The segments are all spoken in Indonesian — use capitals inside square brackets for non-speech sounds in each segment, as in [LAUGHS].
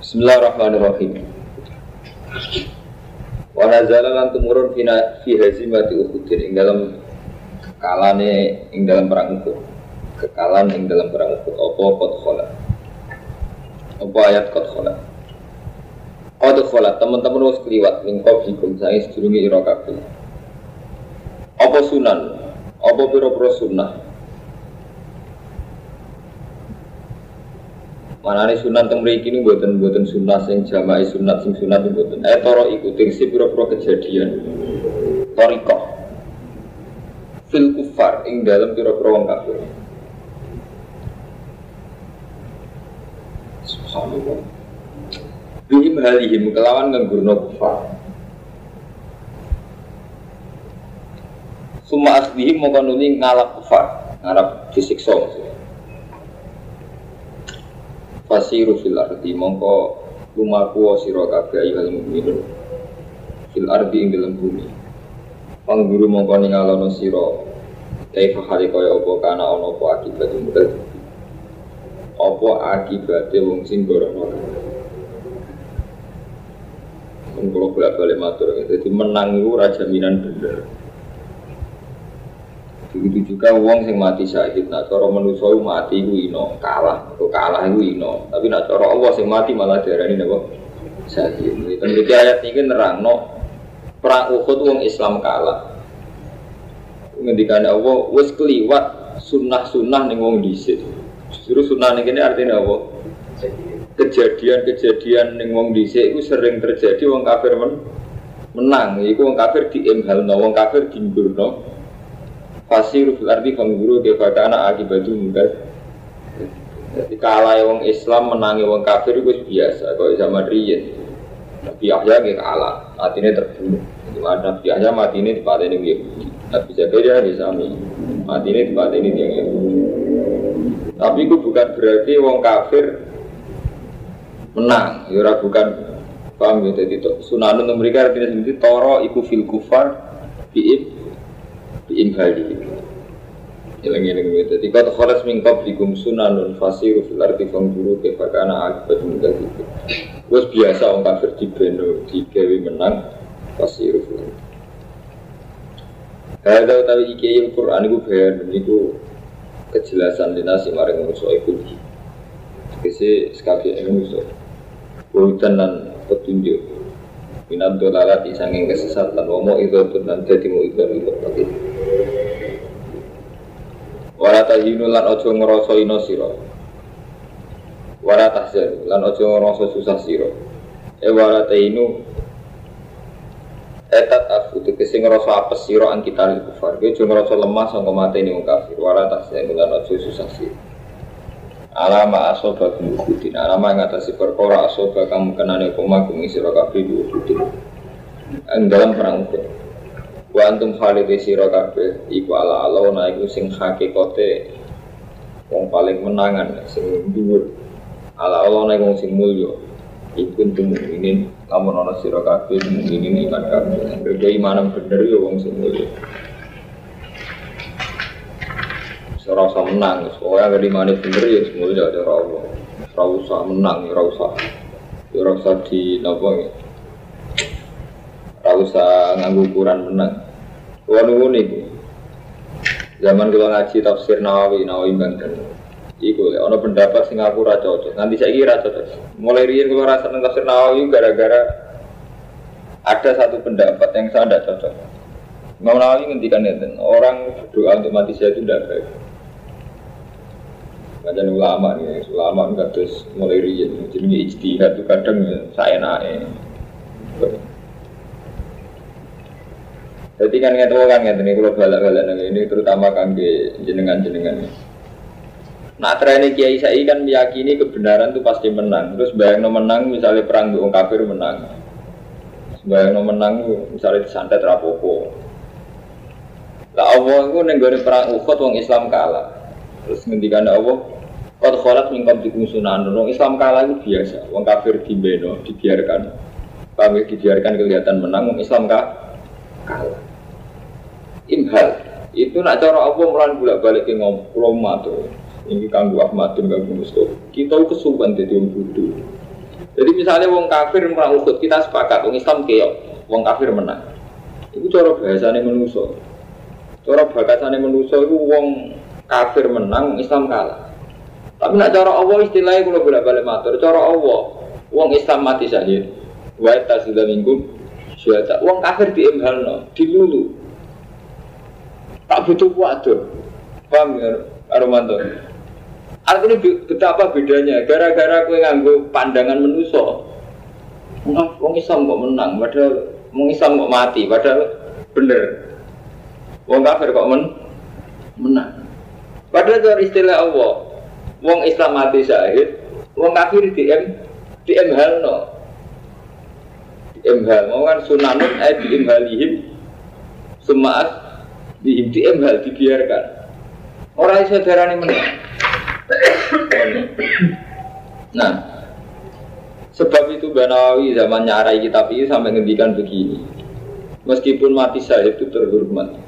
Bismillahirrahmanirrahim. Wa nazala lan tumurun fi hazimati Uhud ing dalam kalane ing dalam perang Uhud. Kekalan ing dalam perang Uhud apa qad khala. Apa ayat qad khala. Qad khala teman-teman wis kliwat ning qablikum sange sedurunge ira kabeh. Apa sunan? Apa pira-pira sunnah? Mana nih sunat yang mereka ini buatan buatan sunat sing jamaah sunat sing sunat itu buatan eh toro ikuti si pura pura kejadian toriko fil kufar ing dalam pura pura wong kafir. Subhanallah. Bihim halihim kelawan ngenggurno kufar. Suma asbihim mau kanuni ngalap kufar ngalap disiksa maksudnya Fasiru fil ardi mongko lumaku sira kabeh ayyuhal mukminun fil ardi ing dalam bumi. Pangguru mongko ningalono sira kaifa hale kaya apa kana ana apa akibat mudal. Apa akibate wong sing gorono. Mun kula bolak-balik matur, jadi menang itu raja minan bener. Begitu juga uang sing mati syahid, nak cara manusia mati itu ino kalah, atau kalah itu ino. Tapi nak cara Allah sing mati malah darah ini nabo syahid. Dan jadi ayat ini nerang no perang Uhud uang Islam kalah. Ngendikan Allah wes keliwat sunnah-sunnah nih wong disit. Justru sunnah nih ini artinya apa? Kejadian-kejadian ning wong dhisik itu sering terjadi wong kafir men menang. Iku wong kafir diemhalno, wong kafir dimburno. Fasiru fil ardi fangguru kefakana akibatu mungkas Jadi kalah wong Islam menangi wong kafir itu biasa Kalau zaman riyen Nabi Yahya nggak kalah, artinya terbunuh. Nabi Yahya mati ini di tempat ini Nabi Zakaria di sami Mati ini di tempat ini yang Tapi itu bukan berarti wong kafir menang. Ya bukan Paham ya, jadi sunanun mereka artinya sendiri Toro iku fil kufar Bi'ib Bi'imhali Ilang ilang gitu. Jadi kata khalas min qablikum sunanun fasiru fil arti fangguru kefakana akibat mudah itu. Wes biasa orang kafir di beno di gawe menang fasiru fil arti. Ada utawi iki yang Quran itu bayan itu kejelasan dinasi maring manusia itu. Kese sekali yang manusia. Bukan dan petunjuk. Minat dolalat isangin kesesatan. Womo itu dan jadi mau itu itu. Wala tahinu lan ojo ngerasa ino siro Wala tahzanu lan ojo ngerasa susah siro E wala tahinu Etat aku tegesi ngerasa apa siro an kita li kufar. Gue ojo ngerasa lemah sangka mata ini wong kafir. Wala tahzanu lan ojo susah siro Alama asoba kumukutin Alama yang atasi perkara asoba kamu kenane kumakum siro kafir diukutin Dalam perang ukut Wa antum khalidi sira kabeh iku ala Allah na iku sing hakikate wong paling menangan sing dhuwur. Ala Allah na iku sing mulya. Iku antum mukminin lamun ana sira kabeh mukminin iman kabeh. Beda iman bener ya wong sing mulya. Ora usah menang, soalnya dari mana bener ya semuanya ada Allah. Ora usah menang, ora usah, ora usah di nopo ya. Ora usah nganggu ukuran menang. Kulo nunggu niku. Zaman kula ngaji tafsir Nawawi, Nawawi Banten. Iku lek ana pendapat sing aku ora cocok. Nanti saya kira cocok. Mulai riyen kula rasa nang tafsir Nawawi gara-gara ada satu pendapat yang saya tidak cocok. Imam Nawawi ngendikan ngeten, orang berdoa untuk mati saya itu tidak baik. Kajian ulama nih, ulama nggak terus mulai riyen, jadi ijtihad itu kadang saya naik. Jadi kan ngerti kan ngerti ini kalau balak balak ini terutama kan di jenengan jenengan. Nah, trennya Kiai Sai kan meyakini kebenaran itu pasti menang. Terus bayang menang, misalnya perang di kafir menang. Bayang menang, misalnya disantet rapopo. Lah Allah itu nenggone perang Uhud, wong Islam kalah. Terus ngendikan Allah, Kau kholat mingkom sunan, wong Islam kalah itu biasa. Wong kafir beno dibiarkan. Kami dibiarkan kelihatan menang, wong Islam kah? kalah. Imhal, itu nak cara Allah melan bolak balik ke ngomong tuh ini kanggu Ahmadun kanggu Mustafa kita kesuwan jadi orang bodoh jadi misalnya wong kafir perang Uhud kita sepakat wong Islam keok wong kafir menang itu cara bahasanya menuso cara bahasanya menuso itu wong kafir menang Islam kalah tapi nak cara Allah istilahnya kalau bolak balik matur cara Allah wong Islam mati syahid wa sudah minggu sudah wong kafir di no dilulu tak butuh waduh paham ya Aromanto Artinya betapa bedanya. Gara-gara kue nganggo pandangan menuso. Wong Islam kok menang, padahal wong Islam kok mati, padahal bener. Wong kafir kok men menang. Padahal itu istilah Allah. Wong Islam mati syahid, wong kafir di M di M hal no. Di M hal, mau kan sunanun eh di M halihim semaat di M hal dibiarkan. Orang saudara ini menang. Nah, sebab itu Banawi zamannya Arai kitab ini sampai ngendikan begini. Meskipun mati saya itu terhormat,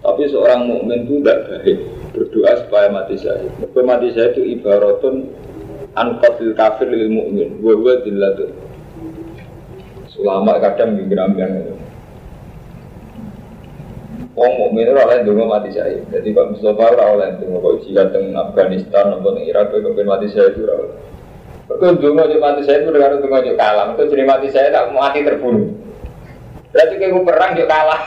tapi seorang mukmin itu tidak baik berdoa supaya mati saya. Supaya mati saya itu ibaratun anqatil kafir lil mukmin, wa huwa dillatun. Ulama kadang itu. Wong mukmin ora oleh ndonga mati saya. Jadi Pak Mustafa ora oleh ndonga kok jika teng Afghanistan napa teng Irak kok kepen mati itu ora oleh. Kok ndonga yo mati saya itu dengan ndonga yo kalah. Kok jadi mati saya tak mati terbunuh. Berarti kayak perang yo kalah.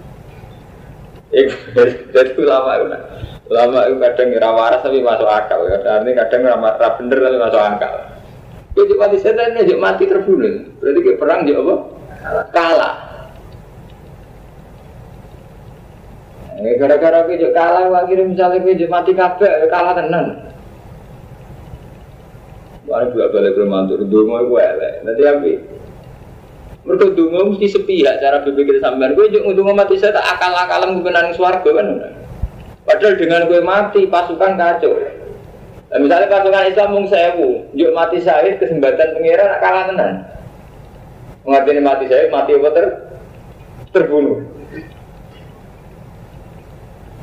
[LAUGHS] Jadi ulama itu, ulama itu kadang ngira waras tapi masuk akal. Kadang kadang ngira bener tapi masuk akal. Jadi mati setan ini mati terbunuh. Berarti kayak perang juga apa? Kalah. Eh, gara-gara kejuk kalah, akhirnya misalnya kejuk mati kabeh, kalah tenan. Wah, juga balik ke mantur, dungo itu elek. Nanti apa? Mereka dungo mesti sepihak cara berpikir sampean. Gue juga mati saya tak akal-akalan nang suarga kan. Padahal dengan gue mati pasukan kacau. Nah, misalnya pasukan Islam mung sewu, juk mati syahid kesempatan pengiran kalah tenan. Mengerti mati saya, mati apa ter? Terbunuh.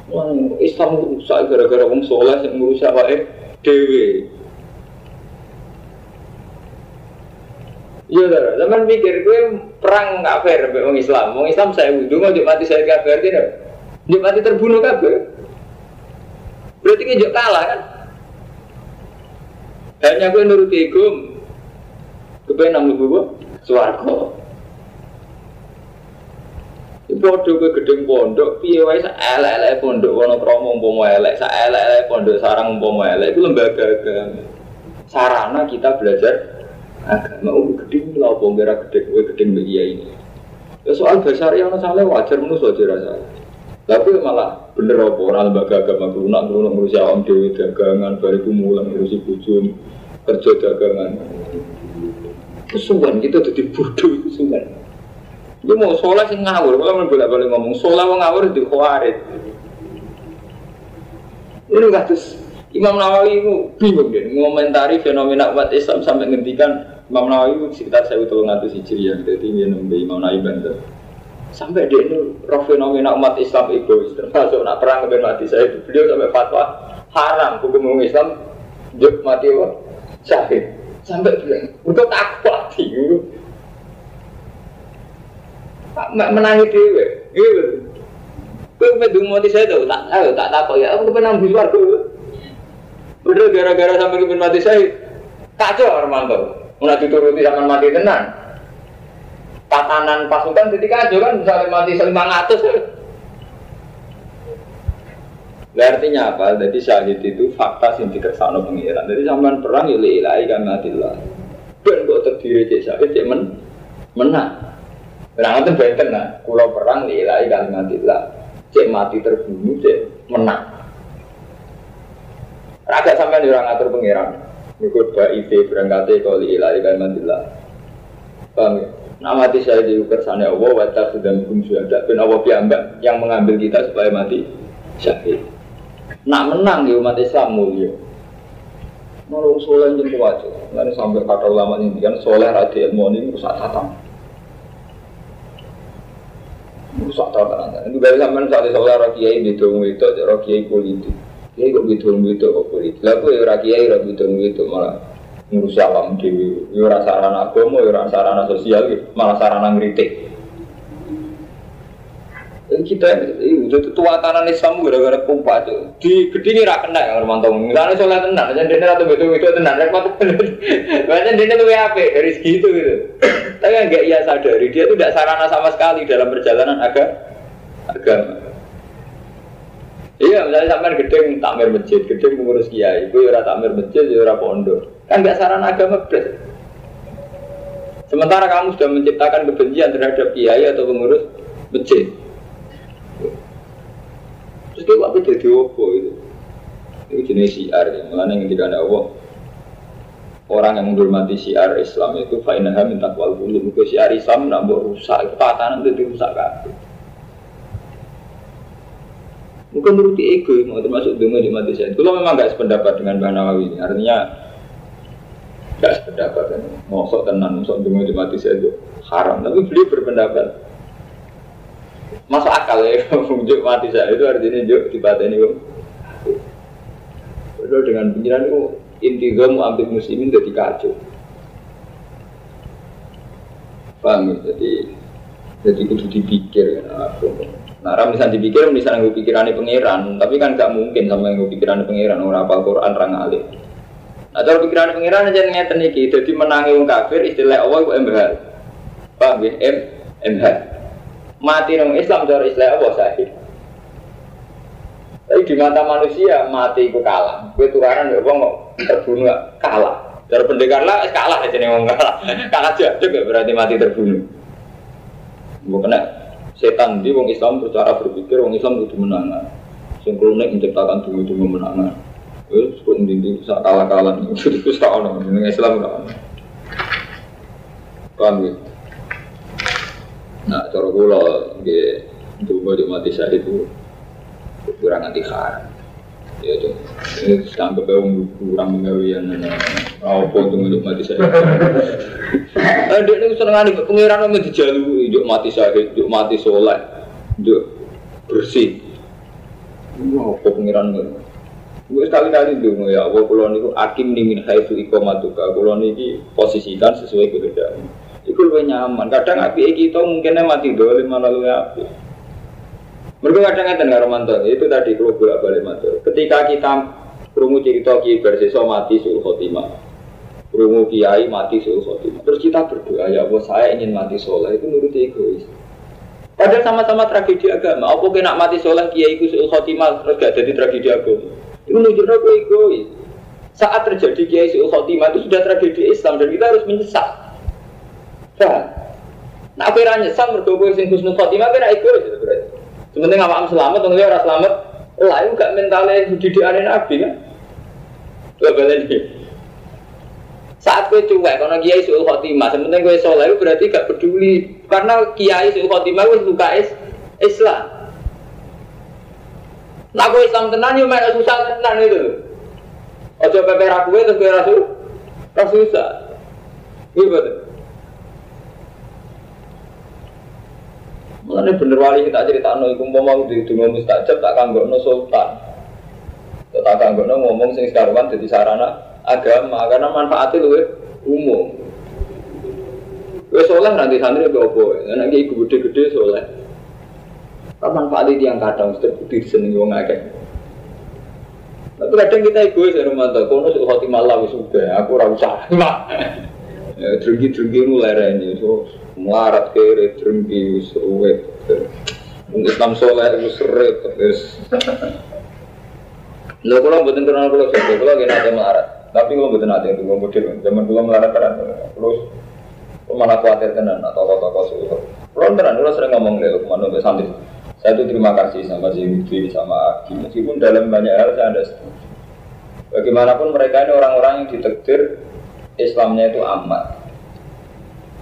Wong Islam rusak gara-gara wong soleh yang merusak wae dewi. Iya dah, zaman pikir gue perang fair be wong Islam. Wong Islam saya wudhu mau mati saya kafir tidak. Dia mati terbunuh kafir. Berarti kita kalah kan? Hanya gue nuruti ego. Kepengen namun gue suarco. Bodoh ke gedeng pondok, piye wae sak elek-elek pondok wono kromo umpama elek, sak elek-elek pondok sarang umpama elek itu lembaga agama. Sarana kita belajar agama. Oh, gedeng lha opo ora gedeng kowe gedeng media ini. Ya soal dasar yang salah wajar menurut wajar rasa. Tapi malah bener apa orang lembaga agama nak lunak ngurusi awam dewi dagangan, bariku mulang ngurusi bujum, kerja dagangan. Kesuwan kita jadi bodoh kesuwan. Dia mau sholat sih ngawur, kalau mau bolak balik ngomong sholat mau ngawur di khawarid. Ini nggak terus Imam Nawawi itu bingung deh ngomentari fenomena umat Islam sampai ngendikan Imam Nawawi itu sekitar saya utul ngatus hijriah jadi dia nembe Imam Nawawi banter sampai dia ini roh fenomena umat Islam egois termasuk nak perang dengan mati saya itu beliau sampai fatwa haram hukum Islam juk mati apa syahid sampai bilang untuk takwa tinggi menangi dewe. Gitu. Kowe medung mati saya tahu tak tahu tak tahu ya aku di luar tuh. Udah gara-gara sampai kepen mati saya kacau Armanto. Mulai dituruti sama mati tenan. Tatanan pasukan jadi kacau kan misalnya mati selima ngatus. Nah, artinya apa? Jadi syahid itu fakta sing dikersakno pengiran. Jadi sampean perang ya ilahi kan matillah. Ben kok terdiri cek syahid cek men menang. Nah, itu benten lah. Kulau perang ilahi kalimatillah. Cek mati terbunuh, cek menang. Agak sampai orang ngatur pangeran. Ikut baite berangkatnya kali ilahi kalimatillah. Paham ya? Nah mati saya di kersane Allah sudah hukum sudah dan Allah piambak yang mengambil kita supaya mati syahid. Nak menang di umat Islam mulia. Nolong soleh yang kuat Nanti sampai kata ulama ini kan soleh radi ilmu ini rusak tatam. Rusak tatam. Ini sampai saat soleh rakyai di dong itu, rakyai politik. Kiai kok bidung itu kok politik. Lalu ya rakyai rakyai bidung itu malah ngurus alam yo ora sarana agama ora sarana sosial malah sarana ngritik. Kita itu tua tanah Islam gara-gara kumpa itu di gede ini rak kena yang Romanto misalnya soalnya tenang aja dia atau betul betul tenang repot banyak dia tuh WAP dari segitu gitu. Tapi enggak ia sadari dia tuh tidak sarana sama sekali dalam perjalanan agak agama iya misalnya sampai gedeng takmir masjid gedeng mengurus kiai itu ya takmir masjid ya pondok Kan nggak saran agama beres. Sementara kamu sudah menciptakan kebencian terhadap kiai atau pengurus masjid. Terus kayak waktu jadi apa itu? Itu jenis siar. Mengenai yang tidak ada Allah. Orang yang menghormati siar Islam itu fainaha minta kual bulu. Mungkin siar Islam nak buat rusak. Itu tatanan itu dirusak kabeh. Mungkin menuruti ego, mau termasuk dengan di mati saya. Kalau memang gak sependapat dengan Mbak Nawawi ini, artinya tidak sependapat kan. Mosok tenan, mosok dengar di mati saya itu haram. Tapi beliau berpendapat masuk akal ya [LAUGHS] menunjuk mati saya itu artinya juk di kok. Padahal dengan pikiran itu inti mau ambil muslimin jadi kacau. Paham ya? Jadi jadi kudu dipikir kan Nah, ram misalnya dipikir, misalnya gue pikirannya pangeran, tapi kan gak mungkin sama gue pikirannya pangeran, orang apa Quran, orang alim. Nah, cara pikiran pengiran aja ngeten iki, jadi menangi wong kafir istilah Allah itu MH. Paham ya? M MH. Mati nang Islam cara istilah Allah sahih. Tapi di mata manusia mati itu kalah. Gue tukaran ya wong terbunuh kalah. Cara pendekar lah kalah aja nih wong kalah. [LAUGHS] Kalah aja juga berarti mati terbunuh. Gue kena setan di wong Islam bercara berpikir wong Islam itu menang. Sing menciptakan tunggu-tunggu menangan. Wes kok ndi bisa kalah-kalah itu itu tak ono ning Islam ora ono. Paham ya? Nah, cara kula nggih ndonga di mati saya itu kurang anti haram. Ya tuh, ini sampai bau kurang mengawian apa tuh untuk mati saya. [LAUGHS] Dia ini seneng nih pengiran mau dijalui, juk mati saya, juk mati soleh, juk bersih. Wah, apa pengiran Gue sekali-kali dulu ya Allah kulon itu akim nih min haitsu iqamatuka. Kulon ini posisikan sesuai kehendak. Iku lebih nyaman. Kadang api kita mungkinnya mati dulu malah lebih api. Mereka kadang ngeten karo mantan itu tadi kalau bolak balik mantan. Ketika kita krungu cerita ki berseso mati suul khotimah. Krungu kiai mati suul khotimah. Terus kita berdoa ya Allah saya ingin mati soleh itu menurut egois. Padahal sama-sama tragedi agama. Apa kena mati soleh kiai ku khotimah terus gak jadi tragedi agama. Itu menunjukkan aku egois. Saat terjadi kiai suul khotimah itu sudah tragedi Islam dan kita harus menyesal. Nah, nah aku ora nyesal kowe sing husnul khotimah kira egois berarti. Sementing awakmu selamat, wong ora selamat, lah itu gak mentalnya didikane Nabi kan. Coba balen saat kue cuek, karena kiai suul khotimah, sementing kue soleh berarti gak peduli, karena kiai suul khotimah itu luka Islam. Nah aku Islam tenan yo mek susah tenan itu. Ojo pepe kuwe terus kowe ra susah. Ra susah. Iya betul. Mulane bener wali kita critakno iku mau di donga mustajab tak kanggokno sultan. Tak kanggokno ngomong sing sekaruan dadi sarana agama karena manfaatnya luwe umum. Wes soleh nanti santri ke opo, nek iki gede-gede soleh. Pak Ali yang kadang terbukti disenangi wong akeh. Tapi kadang kita egois ya Romanto, kono sih hati malah wis sudah, aku ora usah. [LAUGHS] Ya drengki-drengki mulai ini, so melarat kere drengki wis ruwet. Islam soleh wis seret wis. Lho kula mboten kenal kula kula kena ada melarat. Tapi kula mboten ate itu model zaman kula melarat kan terus malah khawatir tenan atau toko-toko suhu. Kula tenan kula sering ngomong lho ke mana santri. Saya itu terima kasih sama Zainuddin, sama Agi. Meskipun dalam banyak hal saya ada setuju. Bagaimanapun mereka ini orang-orang yang ditekdir Islamnya itu amat.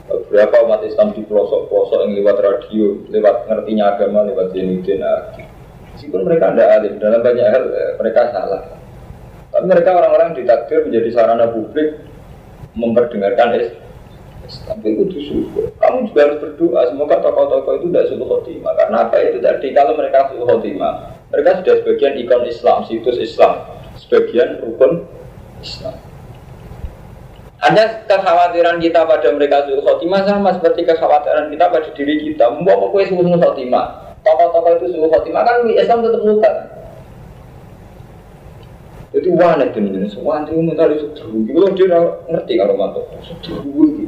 Beberapa umat Islam di pelosok-pelosok yang lewat radio, lewat ngertinya agama, lewat Zainuddin, Agi. Meskipun mereka tidak alim, dalam banyak hal eh, mereka salah. Tapi mereka orang-orang ditakdir menjadi sarana publik memperdengarkan Islam tapi itu syukur. Kamu juga harus berdoa semoga tokoh-tokoh itu tidak suruh khotimah. Karena apa itu tadi kalau mereka suruh khotimah, mereka sudah sebagian ikon Islam, situs Islam, sebagian rukun Islam. Hanya kekhawatiran kita pada mereka suruh khotimah sama seperti kekhawatiran kita pada diri kita. Mau apa suruh khotimah? Tokoh-tokoh itu suruh khotimah kan Islam tetap muka. Jadi wane itu nih, semua antri umum tadi sudah Kalau dia ngerti kalau mantuk, sudah gitu.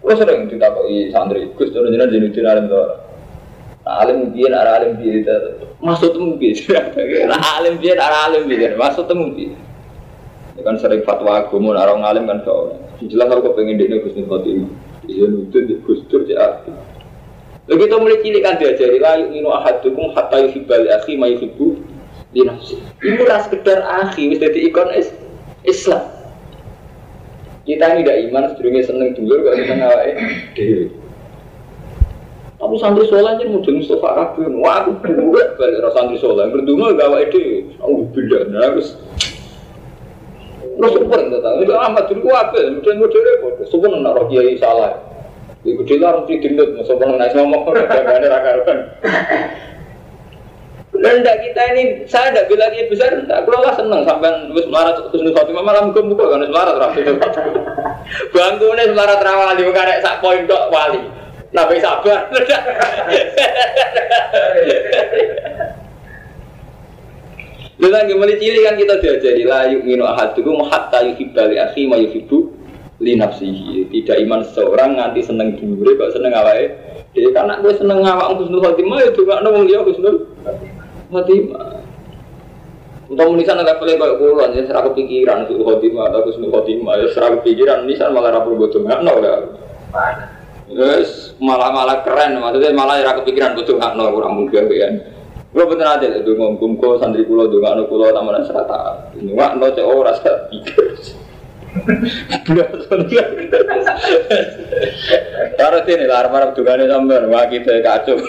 Gue sering ditakoki santri, Gus turun jenengan jenutin alim tuh. Alim biar arah alim biar itu maksud temu biar. Alim biar arah alim biar maksud temu biar. Ini kan sering fatwa agama, orang alim kan soalnya. Jelas aku pengen dia Gus Fatimah. Dia nutut di Gus Dur di aku. Lalu kita mulai cilik kan diajari lah inu ahadukum hatta yuhibbal akhi ma di nafsi. Ini ras sekedar akhi, wis dadi ikon Islam. Kita ini tidak iman, sedurungnya seneng dulu, gak seneng awake dhewe. Tapi santri sholat aja mau jadi Mustafa Kabir, wah aku berdua balik rasa santri sholat, berdua gak awake dhewe, aku beda, nah terus Terus super itu tahu, itu amat dulu apa? Kemudian model repot, super nak roh kiai salah. Ibu dia harus didendut, super naik ngomong, gak ada Rendah kita ini, saya tidak bilang dia besar, enggak. Kalau lah seneng sampai nulis melarat terus Fatimah malah [LAUGHS] muka muka kan melarat rapi. Bangkunya melarat rawali, bukan ada sak poin dok wali. Nabi sabar. [LAUGHS] Lu lagi mulai cilik kan kita diajari yuk minu ahadukum hatta yuhibbali akhi ma yuhibbu li nafsihi. Tidak iman seorang nganti seneng dulu kok seneng awake. Jadi karena gue seneng awak Husnul Khotimah ya nang wong liya Husnul khotimah. Untuk menisan ada kali kayak kulon, ya serah kepikiran itu khotimah atau kusnul khotimah, ya serah kepikiran nisan malah rapor butuh nggak no ya. Yes, malah malah keren, maksudnya malah ya kepikiran butuh nggak no kurang mungkin ya. Gue bener aja itu ngomong kok santri kulo tuh nggak no kulo taman serata, nggak no cek orang saya pikir. Taruh sini lah, harap-harap dugane sampean, wah kita kacau.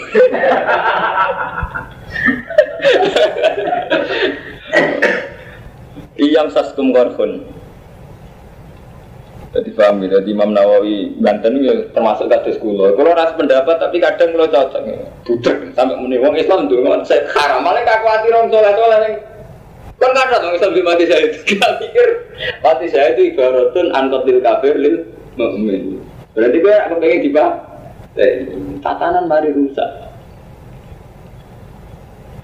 Iyam saskum korfun. Jadi paham ya, jadi Imam Nawawi Banten ya termasuk kados kula. Kula ras pendapat tapi kadang kula cocok. Budek sampai muni wong Islam ndonga saya haram. Malah kuwatir wong saleh-saleh ning Kan kada dong Islam di mati saya itu. [LAUGHS] Kita pikir mati saya itu ibaratun anqatil kafir lil mukmin. Berarti gue aku pengen dibah. Eh, tatanan mari rusak.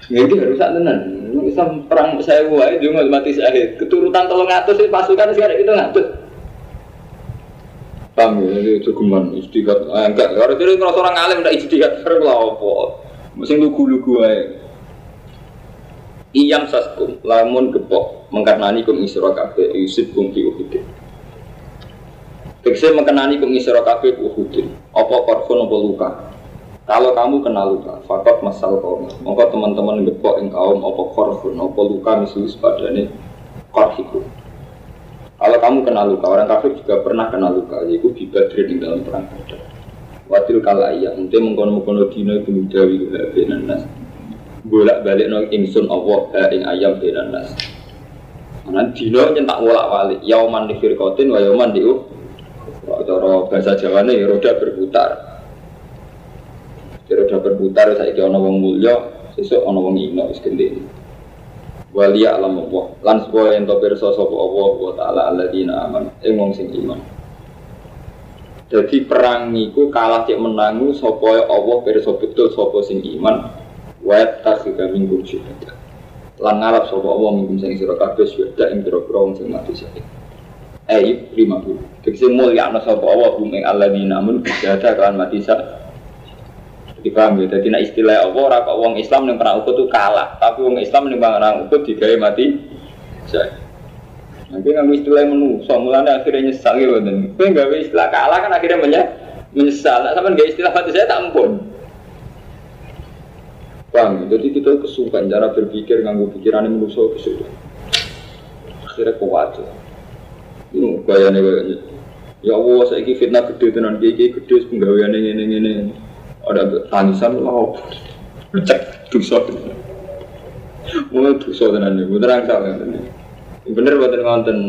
Ya itu harus tenan. Islam perang saya wae juga mati syahid. Keturutan tolong ngatus pasukan sekarang itu ngatus. Paham ya, itu cukuman istiqat. Ah, enggak, kalau jadi kalau seorang alim tidak istiqat, serem lah apa. Mesti lugu-lugu aja. Iyam saskum, lamun gepok, mengkarnani kum isra kafe, yusuf kum fi uhudin. Tegese mengkenani kum isra kafe uhudin. Apa korfon apa luka? Kalau kamu kenal luka, fakot masal kaum. Maka teman-teman ngepok ing kaum apa korfun, apa luka misalnya sepadane korhiku. Kalau kamu kenal luka, orang kafir juga pernah kenal luka, yaitu bibadri di dalam perang badar. Watil kala iya, untuk mengkono-mengkono dino itu mudawi benan nas. Bolak balik no ingsun Allah ing ayam benan nas. Mana dino nyentak wolak walik, yauman di firkotin, wa yauman di uh. Cara bahasa Jawa ini roda berputar. Kira udah berputar saya kira ono wong mulya, sesuk ono wong ino wis gendene. Waliya alam Allah, lan yang tau pirsa sapa Allah wa taala alladzina aman, ing sing iman. Jadi perang niku kalah cek menangu sapa Allah pirsa betul sapa sing iman. Wa tasika minggu syuhada. Lan ngarap sapa Allah minggu sing sira kabeh syuhada ing pira-pira wong sing mati syahid. Ayub 50. Tegese mulya ana sapa Allah hum ing alladzina aman syuhada kan mati syahid Dipaham ya, jadi nak istilah apa orang kok wong Islam yang perang ukut itu kalah, tapi wong Islam yang perang ukut digawe mati. Saya. Nanti nggak istilah menu, so mulanya akhirnya nyesal gitu dan gue nggak istilah kalah kan akhirnya menyesal. Nah, sama nggak istilah mati saya tak ampun. Paham? Jadi kita kesukaan cara berpikir nganggo pikiran yang manusia kesukaan. Akhirnya kuat. Ini bayarnya bayarnya. Ya Allah, saya fitnah gede tenan, gede gede penggawean ini ini ini. Ada tangisan lah. Cek dosa. Mulai dosa tenan ini, beneran salah ini. Bener bener ngonten.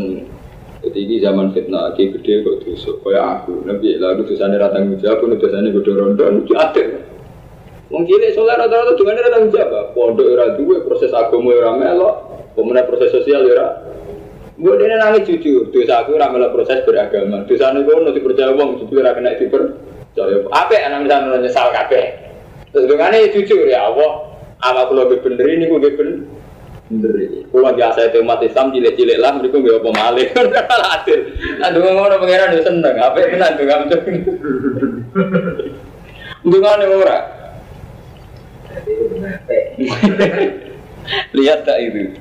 Jadi ini zaman fitnah, gede gede kok dosa. Kayak aku, nabi lalu dosanya ratang jawab, dosanya gue rondo, lucu adek. Wong cilik soleh rata-rata dengan ada tanggung jawab. Pondok ora duwe, proses agama ora melok, pemenang proses sosial ora. Gue dia nangis jujur, dosa aku ora melok proses beragama. Dosa ini gue nanti percaya wong, jujur ora kena Apa anak misalnya nyesal kabeh. Terus dengan ini jujur ya Allah, apa kalau gue bener ini gue bener. Bener. Kalau biasa itu umat Islam cilik-cilik lah, mereka gue apa malih. [LAUGHS] Adil. Aduh ngono pengiran yo seneng. Apa tenan tuh kamu. Ndungane ora. [LAUGHS] Lihat tak itu.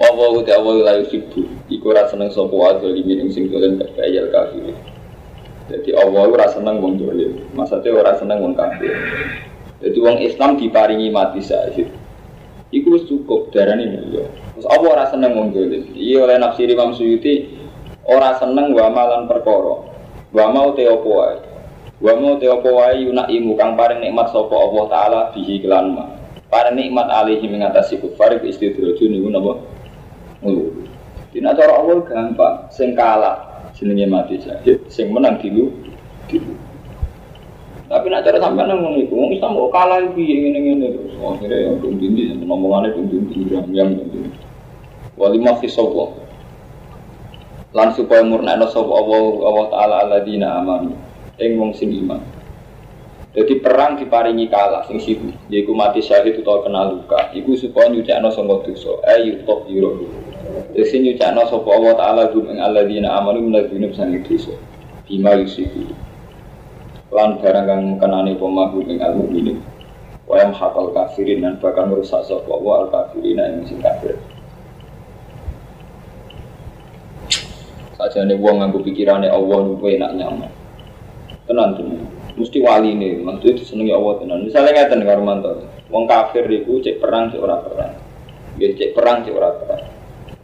Apa uti awal layu sibu. Iku rasa seneng adol di minum sing dolen kafir. Jadi Allah ora seneng wong dolim. Maksudnya ora seneng wong kafir. Jadi wong Islam diparingi mati syahid. Iku cukup darane mulya. Terus apa ora seneng wong dolim? Iya oleh nafsi Imam Suyuti ora seneng wa malan perkara. Wa mau te. Wa mau te wae imu kang paring nikmat sapa Allah taala bihi kelan ma. Paring nikmat alihi mengatasi kufar istidraju niku napa? Ngulu. Dina cara Allah gampang, sing kalah jenenge mati syahid, sing menang dilu. Tapi nak cara sampai nang ngono iku, wong Islam kok kalah iki ngene-ngene terus. Akhire ya dum dindi ngomongane dum dindi yang yang. Wali mafi sapa. Lan supaya murnakno sapa Allah Allah taala alladzina amanu. Ing wong sing iman. Jadi perang diparingi kalah sing siku, yaiku mati syahid utawa kena luka. Iku supaya nyucakno sangka dosa. Ayu top yuro. Jadi nyucakno sapa Allah taala gum ing alladzina amanu minal dzunub sang dosa. Bima yusiku. Lan barang kang kenani pemahu ing al mukminin. Wa yam hakal kafirin dan bakal merusak sapa Allah al kafirin ing sing kafir. Saja nih wong nganggo pikirane Allah niku enak nyaman. Tenan tenan. Mesti wali nih, maksudnya disenengi Allah tenan. Misalnya ngeten karo mantor, wong kafir iku cek perang cek ora perang. Ya cek perang cek ora perang.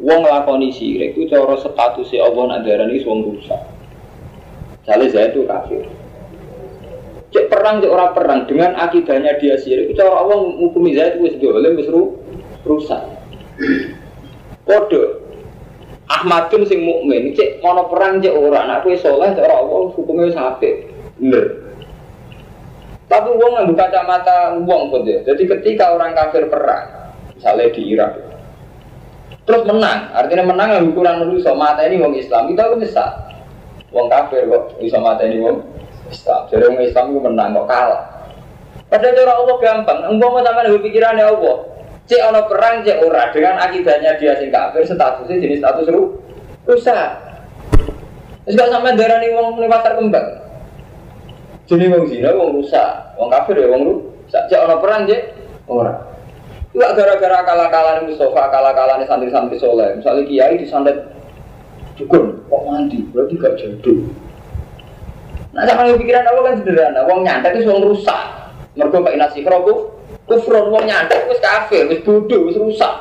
Wong nglakoni sirik itu cara statusnya Allah nak darani wong rusak. Misalnya saya itu kafir. Cek perang cek ora perang dengan akidahnya dia sirik itu cara Allah ngukumi saya itu wis dolim wis rusak. Kode Ahmadun sing mukmin cek mono perang cek ora anak kowe saleh cara Allah hukumnya wis. Tapi uang nggak kacamata uang pun ya. Jadi ketika orang kafir perang, misalnya di Irak, terus menang, artinya menang yang ukuran manusia mata ini uang Islam, kita kan bisa. Uang kafir kok bisa mata ini uang Islam. Jadi uang Islam itu menang kok kalah. Padahal cara Allah gampang, engkau mau sama dengan pikirannya Allah. Cek ono perang, cek ora dengan akidahnya dia sing kafir, statusnya jenis status ru rusak. Terus gak sampai darah nih uang pasar kembang. Jadi wong zina wong rusak, wong kafir ya wong rusak. Cek orang perang cek ora. Enggak gara-gara kalah-kalah Mustafa, kalah-kalah santri-santri soleh. Misalnya kiai disantet dukun, kok mandi, berarti gak jatuh. Nah, sama pikiran apa kan sederhana, wong nyantet itu wong rusak. Mereka pakai nasi kerokuf, kufron wong nyantet wis kafir, wis bodoh, wis rusak.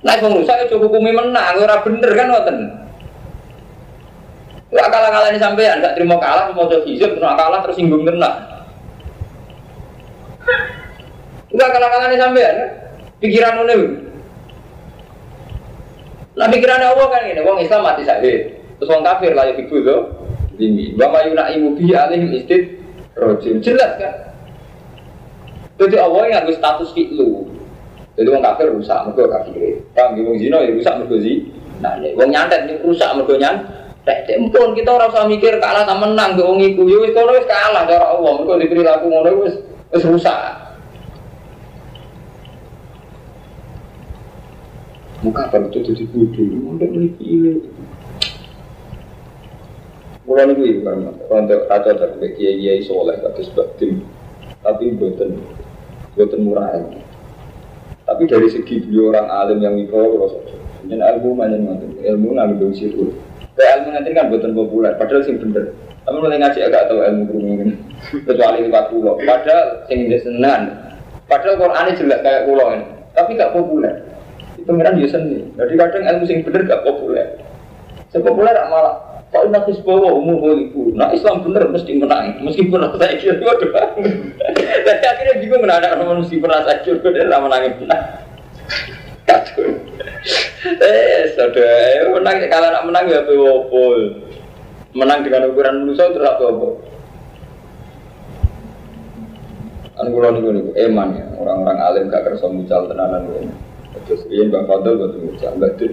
Nah, wong rusak itu hukumi menang, ora bener kan ngoten. Gak kalah-kalah ini sampean, gak terima kalah, mau coba hijab, terus kalah terus singgung tenang. Gak kalah-kalah ini sampean, pikiran ini. Nah pikiran Allah kan ini, wong Islam mati sakit, terus wong kafir lah yang ibu tuh, ini. Bapak Yuna ibu bi alih istid rojim, jelas kan? Jadi Allah yang harus status fiklu. Jadi wong kafir rusak, mereka kafir. Kang wong zina ya rusak mereka zi. Nah, wong nyantet rusak mereka nyantet. Tek pun kita ora usah mikir kalah ta menang ke wong iku. Ya wis kalah cara Allah. Mergo diperilaku ngono wis wis rusak. Muka apa itu? Jadi bodoh, mondok ini. Mulai niku ibu kan, untuk kaca dari kiai kiai soleh sebab tim, tapi buatan buatan murah ini. Tapi dari segi beliau orang alim yang mikro, dan ilmu mana ilmu ngambil situ. Kayak ilmu nanti kan buatan populer, padahal sing bener. Tapi mulai ngaji agak tahu ilmu kurung ini, [LAUGHS] kecuali lewat pulau. Padahal sing senengan, Padahal Quran jelas kayak pulau ini, tapi gak populer. Itu pengiran ya seni. Jadi kadang ilmu sing bener gak populer. Sepopuler malah Kok ini nakis bawa umum ibu. Nah Islam bener mesti menang. Meskipun saya kira waduh. [LAUGHS] Tapi akhirnya bingung menarik orang meskipun saya kira dia tidak menangin menang. Kacau. Eh, sudah. Menang kalau nak menang ya apa Menang dengan ukuran manusia terus apa apa. Kan kula niku eman ya, orang-orang alim gak kersa mucal tenanan kuwi. Terus riyen Bang Fadl boten mucal, batin.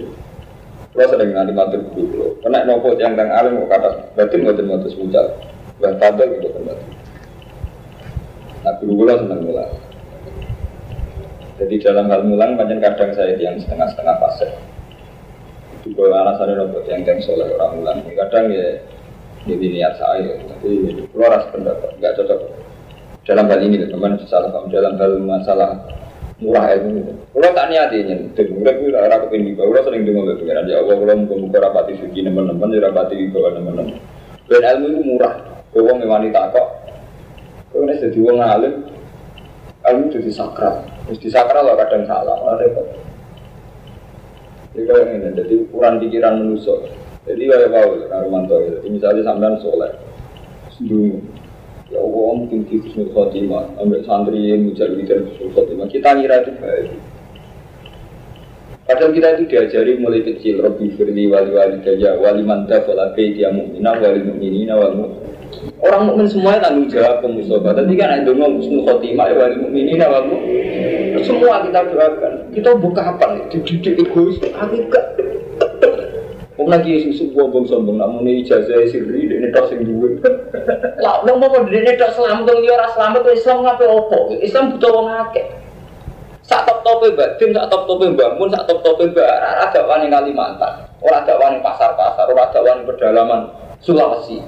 Kula sering nanti matur guru kula. Kena nopo yang kang alim kok kata batin boten motus mucal. Bang Fadl gitu kan batin. Nah guru kula seneng. Jadi dalam hal mulang banyak kadang saya yang setengah-setengah fase. Itu kalau alasannya nopo yang kang soleh orang mulang. Kadang ya jadi niat saya, tapi keluar pendapat, nggak cocok dalam hal ini teman salah paham dalam hal masalah murah ilmu itu. Kalau tak niati nyentuh, mereka itu arah kepingin kalau sering dengar dari pengiran ya Allah kalau muka muka rapati suci teman-teman, ya rapati bawa teman-teman. Dan ilmu itu murah, kalau memang kok, kalau ini jadi uang alim, ilmu itu disakral, terus disakral lah kadang salah, malah repot. Jadi kalau ini, jadi ukuran pikiran manusia. Jadi kayak Paul, Romanto, jadi misalnya sampean soleh, dulu Ya Allah mungkin di Husnul Khotimah Ambil santri yang mencari di Husnul Khotimah. Kita ngira itu baik. Padahal kita itu diajari mulai kecil Rabbi firli wali wali daya Wali mantah wala dia mu'minah Wali mu'minina wal Orang mukmin semuanya tanggung jawab ke musofa. Tadi kan ada ngomong Husnul Khotimah Wali mu'minina wal Semua kita doakan. Kita buka apa nih? Dididik egois Aku gak Wong lagi susu buang sombong, namun ini ijazah sirri, ini tok sing duwe. [LAUGHS] Lah, nang mau ini tok selamat, dong ora selamat, Islam ngapain opo? Islam butuh wong akeh. Sak top tope batin, sak top tope bangun, sak top tope barat, ada wani Kalimantan, orang ada wani pasar-pasar, orang ada wani pedalaman Sulawesi.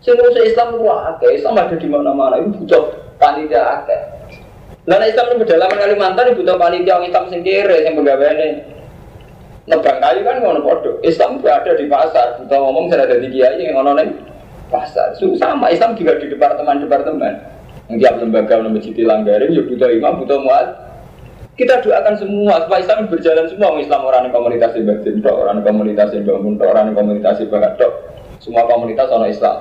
Sing ngurusi Islam lu akeh, Islam ada di mana-mana, itu butuh panitia akeh. Lah Islam di pedalaman Kalimantan butuh panitia orang Islam sing kere, sing pegawainya nebang kayu kan ngono podo. Islam juga ada di pasar. Kita ngomong saya ada di kiai yang ngono nih pasar. So, sama Islam juga di departemen-departemen. Tiap lembaga masjid langgarin, ya butuh imam, butuh muat. Kita doakan semua supaya Islam berjalan semua. Islam orang komunitas batin, orang komunitas bangun, orang komunitas bakat, semua komunitas orang Islam.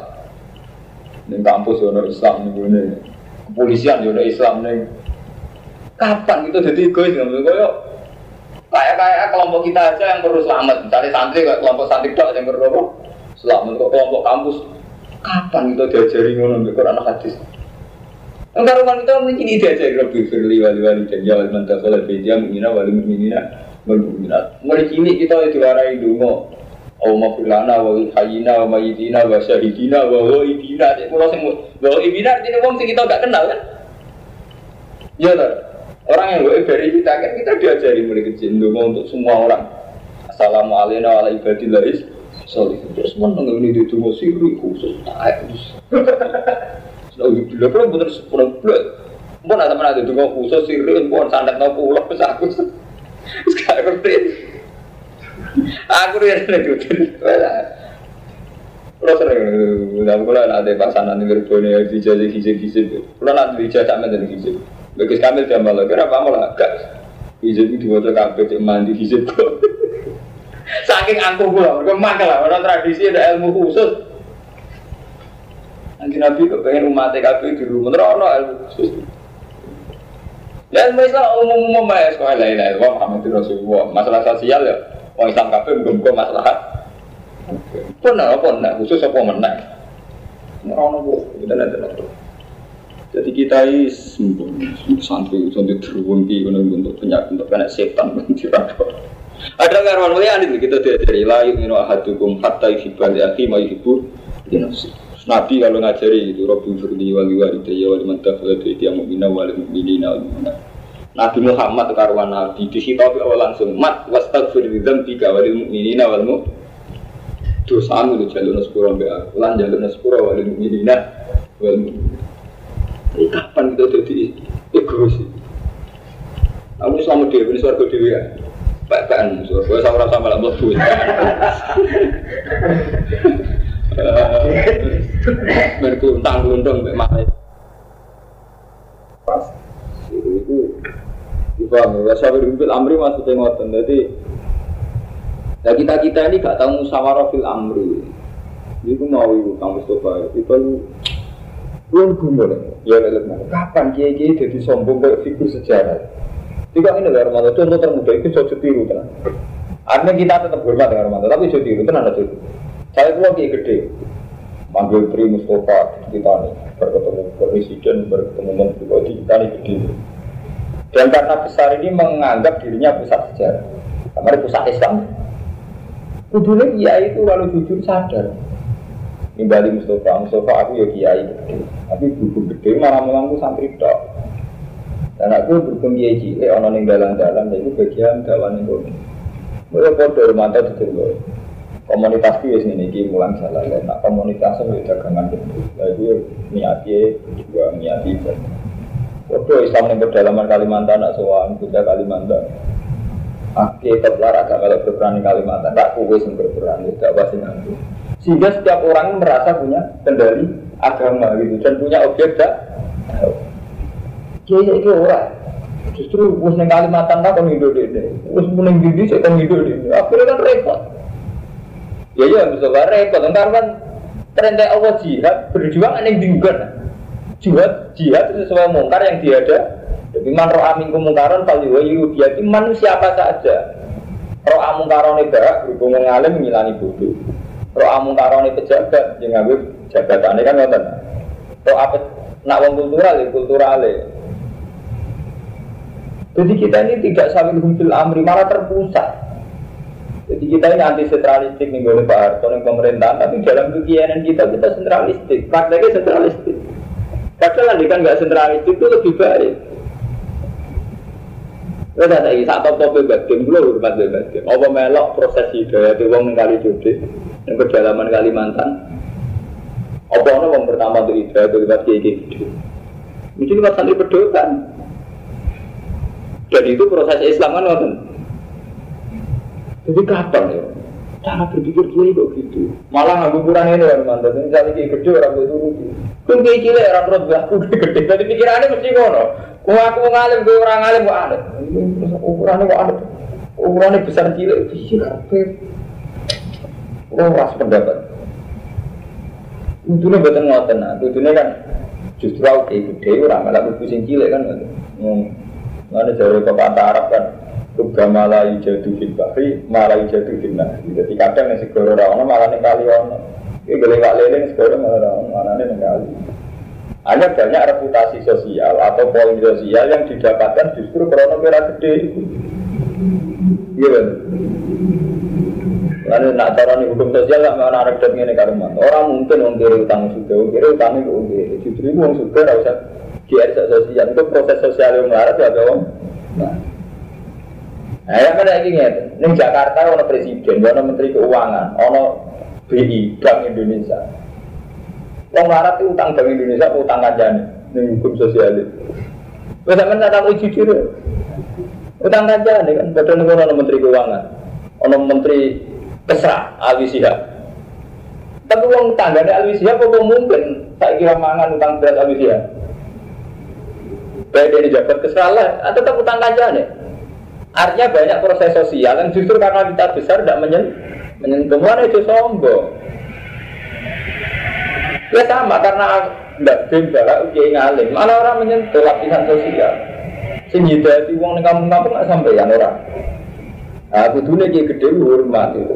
Di kampus orang Islam nih, kepolisian juga Islam nih. Kapan kita jadi egois? Kayak Kayak kayak kelompok kita aja yang perlu selamat. Misalnya santri kayak kelompok santri dok yang perlu apa? Selamat kok kelompok kampus. Kapan kita diajari ngono di Quran hadis? Enggak rumah kita mungkin ini diajari lebih firli wali wali dan jawab mantap kalau dia mengira wali mengira wali. Mulai kini kita diwarai dungo. Oh mafulana wa hayina wa mayitina wa syahidina wa wa ibina. Kalau semua wa ibina ini wong sing kita gak kenal kan? Ya lah. Orang yang gue dari kita kan kita diajari mulai kecil dulu untuk semua orang. Assalamualaikum warahmatullahi wabarakatuh. Sorry, terus mana ini di tunggu siri khusus tak Sudah udah bila pun bener sepuluh bulan. Mau ada mana di tunggu khusus siri, mau sandak no pulau pas aku. Sekarang ngerti. Aku dia nih tuh. Kalau sering, udah mulai ada pasangan yang berbunyi hijau hijau hijau. Kalau nanti hijau sama dengan hijau. Bagus kamil malah kira apa malah agak hijab itu dua kabeh cek mandi hijab kok. [LAUGHS] Saking angkuh gula, mereka makan lah. Orang tradisi ada ilmu khusus. Nanti Nabi kok pengen umat TKP di rumah, terus ilmu khusus. Ilmu Islam umum-umum ya, sekolah lain lain. Wah, Muhammad Rasulullah. Masalah sosial ya, orang Islam kabeh muga masalah. Pernah apa khusus apa menang? Ora bu, kita nanti jadi kita ini santri santri terwungki untuk penyakit untuk kena setan [LAUGHS] mentirako. Ada karwan mulia ini kita diajari layu minu ahadukum hatta yuhibbal yaki ma yuhibbu dinasi. Nabi kalau ngajari itu Rabbi firli wali wali daya wali mantaf wali dia mu'mina wali mu'minina wali mu'mina. Nabi Muhammad karwan Nabi dihitapi awal langsung mat wastagfir dzambi ka wali mu'minina wal mu'minina dosamu itu jalur sepuro mbak lan jalur sepuro wali mu'minina wal mu'minina ini kapan kita jadi egois? Kamu selama dia ini suarga dewi ya? Pak-pakan, suarga sama rasa malah melebu. Berkuntang-kuntang, Mbak Malik. Pas, itu Paham ya? Wasawir fil amri maksudnya ngoten. Jadi Nah kita kita ini gak tahu musyawarah fil amri. Itu mau ibu Kang Mustafa itu belum gumul ya lelek Kapan kiai kiai jadi sombong kayak figur sejarah? Tidak ini lah Romanto contoh termuda itu coba tiru tenang. Artinya kita tetap hormat dengan Romanto tapi coba tiru tenang aja. Saya keluar kiai gede, manggil Tri Mustafa kita nih berketemu presiden berketemu menteri kita nih gede. Dan karena besar ini menganggap dirinya pusat sejarah, kamar pusat Islam. Kudunya kiai itu kalau jujur sadar. Nimbali Mustafa, Mustafa aku ya kiai gede. Tapi buku gede malah mengaku santri tok. Dan aku berhubung kiai cilik, orang yang dalam-dalam, itu bagian dawan itu. Mereka kode mantap itu loh. Komunitas itu ini ki mulang salah ya. Nah komunitasnya itu dagangan itu. Itu niatnya juga niati itu. Waduh Islam yang berdalaman Kalimantan, nak soal kita Kalimantan. Oke, tetap agama berperan di Kalimantan, tak kuwe yang berperan, tidak pasti nanti. Sehingga setiap orang merasa punya kendali agama gitu dan punya objek dak. Kiai itu orang. Justru us neng Kalimantan tak kon hidup deh, us neng Gidi saya kon hidup deh. Akhirnya kan repot. Ya ya bisa repot, entar kan terendek Allah jihad berjuang aneh diugan. Jihad jihad itu sesuai mungkar yang tiada jadi man roh amin kemungkaran kali wayu dia itu manusia apa saja. Roh amun karone barak berhubung ngalim ngilani bodoh. Roh amun karone pejabat yang ngambil ini kan ngoten. Roh apa nak wong kultural ya kultural Jadi kita ini tidak sambil humpil amri malah terpusat. Jadi kita ini anti sentralistik nih boleh Pak Harto yang pemerintahan, tapi dalam kegiatan kita kita sentralistik, prakteknya sentralistik. Padahal kan nggak sentralistik itu lebih baik. Kita tak lagi saat top top batin, belum hormat batin. Apa melok proses hidayah di wong kali judi, yang kedalaman Kalimantan. Apa ono wong pertama tuh hidayah itu lewat kiai gitu. Mungkin lewat santri pedotan. Dan itu proses Islam kan nonton. Jadi kapan ya? Cara berpikir kiai kok gitu. Malah nggak ukuran ini kan mantan. Misalnya kiai gede orang itu rugi. Kau kiai cilik orang terus aku gede. Jadi pikirannya mesti ngono. Kau aku ngalim, kau orang ngalim kok aneh. Ukurannya kok aneh. Ukurannya besar cilik. Iya, Oh, ras pendapat. Untungnya betul nah, untungnya kan justru aku kayak gede, orang malah pusing cilik kan. Mana jauh ke Arab kan, Tuga malah jatuh di bahri, malah jatuh di nah. Jadi kadang yang segoro rawana malah nih kali ono. Ini boleh gak leleng segoro malah rawana, malah nih kali. Hanya banyak reputasi sosial atau poin sosial yang didapatkan justru karena kira gede. Iya Lalu nak cara nih hukum sosial lah mana ada dan ini karuman. Orang mungkin mengkiri utang sudah, mengkiri utang itu mengkiri. Justru itu orang sudah harus GR sosial itu proses sosial yang melarat ya ada orang. Nah, nah yang mana lagi nih? Nih Jakarta ada presiden, ada menteri keuangan, ada BI Bank Indonesia. Wong larat itu utang Bank Indonesia, utang kajian ini hukum sosial itu. Bisa mana tahu jujur? Utang kajian kan, padahal negara ada menteri keuangan, ada menteri kesra Alwi Sihab. Tapi uang tangga dari Alwi Sihab apa mungkin tak kira mangan utang berat Alwi Sihab? Baik dari jabat kesra lah, tetap utang kajian ya. Artinya banyak proses sosial yang justru karena kita besar tidak menyen menyentuh mana itu sombong. Ya sama karena tidak benda uji ngalim. Mana orang menyentuh lapisan sosial. Sehingga di uang di kampung-kampung nggak sampai yang orang. Aku dulu kayak gede hormat itu.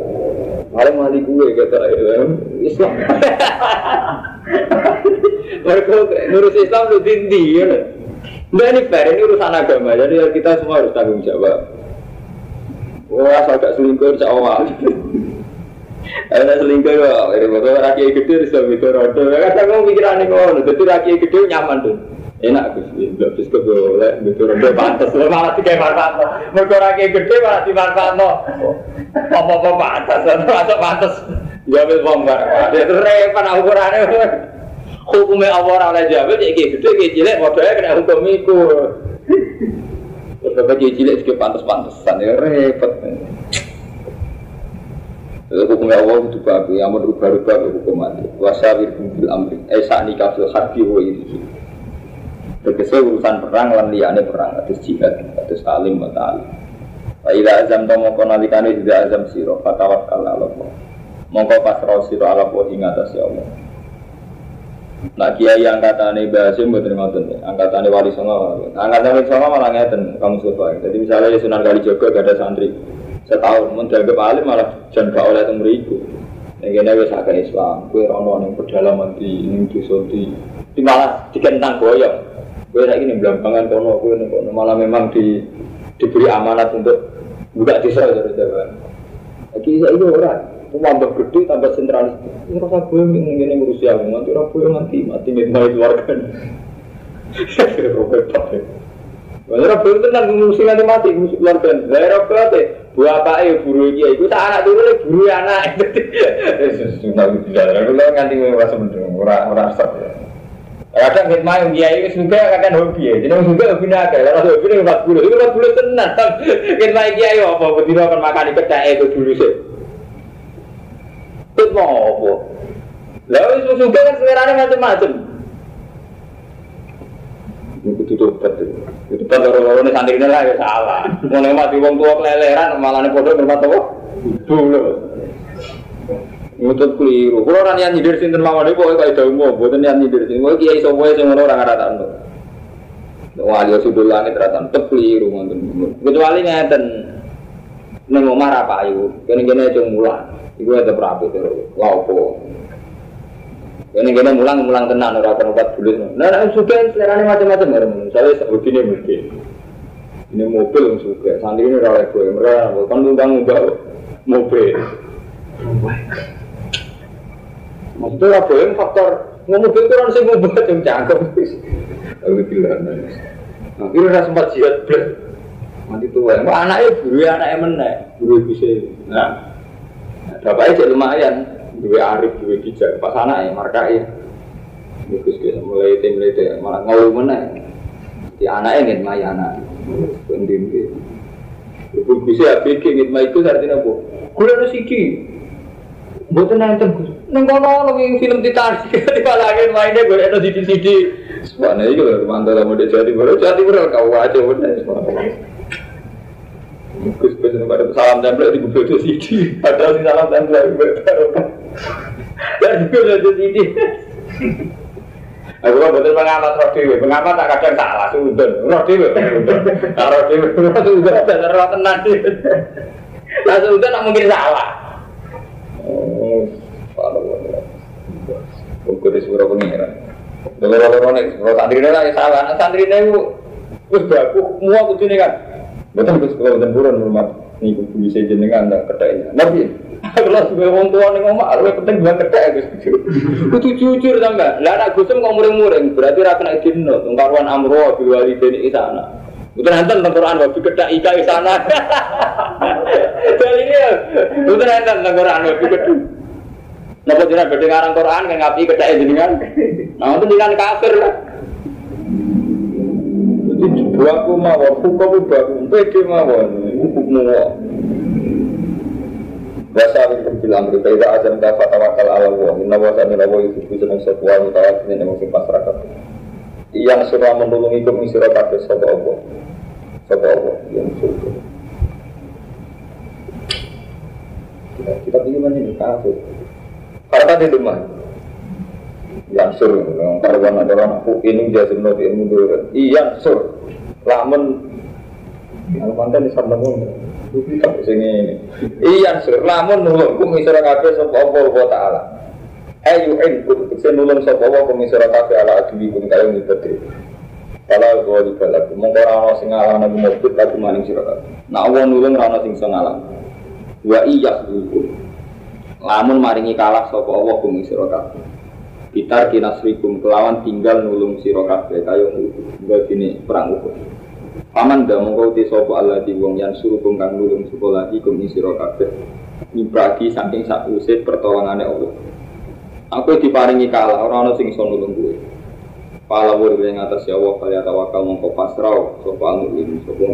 Malah mali gue kata Islam. [LAUGHS] Mereka ngurus Islam lu tinggi ya. Nah ini fair, ini urusan agama, jadi kita semua harus tanggung jawab. Wah, asal gak selingkuh, insya Allah. [LAUGHS] Ada selingkuh kok, ini bakal rakyat gede bisa itu rodo. Kadang mau pikiran ini kok, jadi rakyat gede nyaman tuh. Enak Gus, nggak bisa kok boleh, itu rodo pantas. Malah tiga manfaat, mereka rakyat gede malah di manfaat no. Apa-apa pantas, atau pantas. Jawab bom kan, itu repot ukurannya. Hukumnya Allah oleh jawab, ya kayak gede, kayak cilik, modalnya kena hukum itu. Terus bapak cilik juga pantas-pantasan, ya repot. Lalu hukumnya Allah itu bagus, yang merubah-rubah hukum mati. Wasawir bil amri, eh saat nikah fil harbi wa itu. Tegese urusan perang lan liyane perang atus jihad atus talim wa ta'lim. Wa idza azam ta mongko nalikane tidak azam sira fatawakkal ala Allah. Mongko pasrah sira ala Allah ing atas ya Allah. Nah kiai angkatane Basim mboten ngoten ya. Angkatane Wali Songo. Angkatane Wali Songo malah ngeten kamu suka. Jadi misalnya ya Sunan Kalijaga gak ada santri setahun dianggap alim malah jan gak oleh mriku. Nek kene wis agak Islam, kowe rono ning pedalaman di ning desa di di malah dikentang goyang. Kowe saiki ning blambangan kono, kowe ning kono malah memang di diberi amanat untuk buka desa dari Jawa. Lagi saya itu orang, tambah gede tambah sentralis. Ini rasa gue ingin ini ngurusi aku, nanti orang gue mati mati nih mau keluarga. Bener gue tenang ngurusi nanti mati ngurusi keluarga. Rasa buah apa ya buru dia itu tak anak dulu nih buru anak. Sudah tidak, aku lo nganti merasa mendung, orang orang stop. Kadang hikmah yang dia itu juga kadang hobi ya, jadi juga hobi naga. Kalau hobi ini empat puluh, itu empat puluh tenang. Hikmah dia itu apa? Betul akan makan di kedai itu dulu sih. Itu mau apa? Lalu itu juga kan seleranya macam-macam. Itu tutup betul. Itu betul orang-orang santri ini lah ya salah. Mau mati wong tua keleleran, malah nih bodoh bermata wah. Dulu. Ngutut keliru. Kalau orang yang nyindir sinten mawon itu pokoknya kayak umum, buatan yang nyindir sinten. Kalau kiai semua yang ngono orang rata anu. Wali sudul langit rata tetep keliru ngoten. Kecuali ngeten. Neng omah apa ayu, kene-kene aja mulang. Iku ada berapi terus. Laupo. Kene-kene mulang mulang tenan ora akan obat bulut. Nah, nah suka selerane macam-macam ya. Saya sebut ini mungkin. Ini mobil yang suka. Santri ini rawat gue. Mereka kan undang-undang mobil. Maksudnya lah boleh faktor ngomong itu orang sih ngomong yang cangkem. Aku bilang Nah, kira udah sempat jihad berat. Mati tua. Anaknya guru anaknya menek, guru bisa. Nah, bapaknya jadi lumayan. Dua arif, dua bijak. Pas anaknya markai. Bagus kita mulai tim mulai tim malah ngeluh menek. Di anaknya ingin maya anak. Pendim Ibu bisa ya bikin ngitma itu artinya apa? Gue ada siki. Buat nonton Gus. Neng kono lebih film Titanic. [LAUGHS] Dipalangin mainnya gue ada di CD. Semuanya itu loh mantap model Jawa Timur. Jawa Timur kau aja bener. Gus Gus pada salam tempel di gue itu CD. Padahal di salam tempel gue Dan gue ada CD. Aku kan betul pengamat roh dewe, pengamat tak kadang salah sudun, roh nah roh dewe, roh sudun, dan roh tenang Nah sudun tak mungkin salah. Oh, Buku di surah pengiran. Dengar orang orang kalau santri ini lagi salah, santri ini itu, terus baku, semua kudu ini kan. Betul terus kalau betul buron rumah, ini kudu bisa jenengan, ada kedainya. Nabi, kalau sebagai orang tua nih ngomong, harus penting dua kedai, Gus. [LAUGHS] Kudu jujur sampai. Lah anak Gusem kok muring-muring, berarti rakyat dino, tungkaruan amro, biwali deni isana. Betul nanti tentang Quran, wabi kedak ika isana. [LAUGHS] Jadi ini, betul nanti tentang Quran, wabi kedak. Napa jenengan badhe ngarang Quran kan ngapi kedake jenengan. Nah, itu jenengan kafir lah. Buahku mawon, hukum buahku, pede mawon, hukummu mawon. Wasa minkum fil amri fa idza azamta fa tawakkal 'ala Allah. Inna wa sa'ala wa yuhibbu sunan satwa wa tawakkal ning sing pasrah Yang surah menolongi kum ing sira kabeh sapa Allah. Sapa Allah yang surga. Kita kita pilih mana ini kafir. Karena di rumah. Yang sur, karuan ada orang ini di ilmu dulu. Iya sur, lamun pantai di sana tak sini Iya sur, lamun nulung kum isra kafe sapa Allah wa taala. Ayu in kum kese nulung sapa Allah kum isra kafe ala adwi kum kayu ngibadri. Kalau gue di balaku, mongko rano sing ngalang nabi mobil lagu maning sira kabeh. Nah Allah nulung rano sing iso ngalang. Wa iya. Lamun maringi kalah sapa Allah kum sira kabeh. Bitar kinasrikum kelawan tinggal nulung sira kabeh kaya gini perang Uhud. Paman dah mongko te sapa Allah di wong yang suruh kang nulung sapa lagi kum sira kabeh. Mibragi saking sak usit pertolongane Allah. Aku diparingi kalah ora ana sing iso nulung kowe. Pala ing atas ya Allah kaya tawakal mongko pasrah sapa al mukmin sapa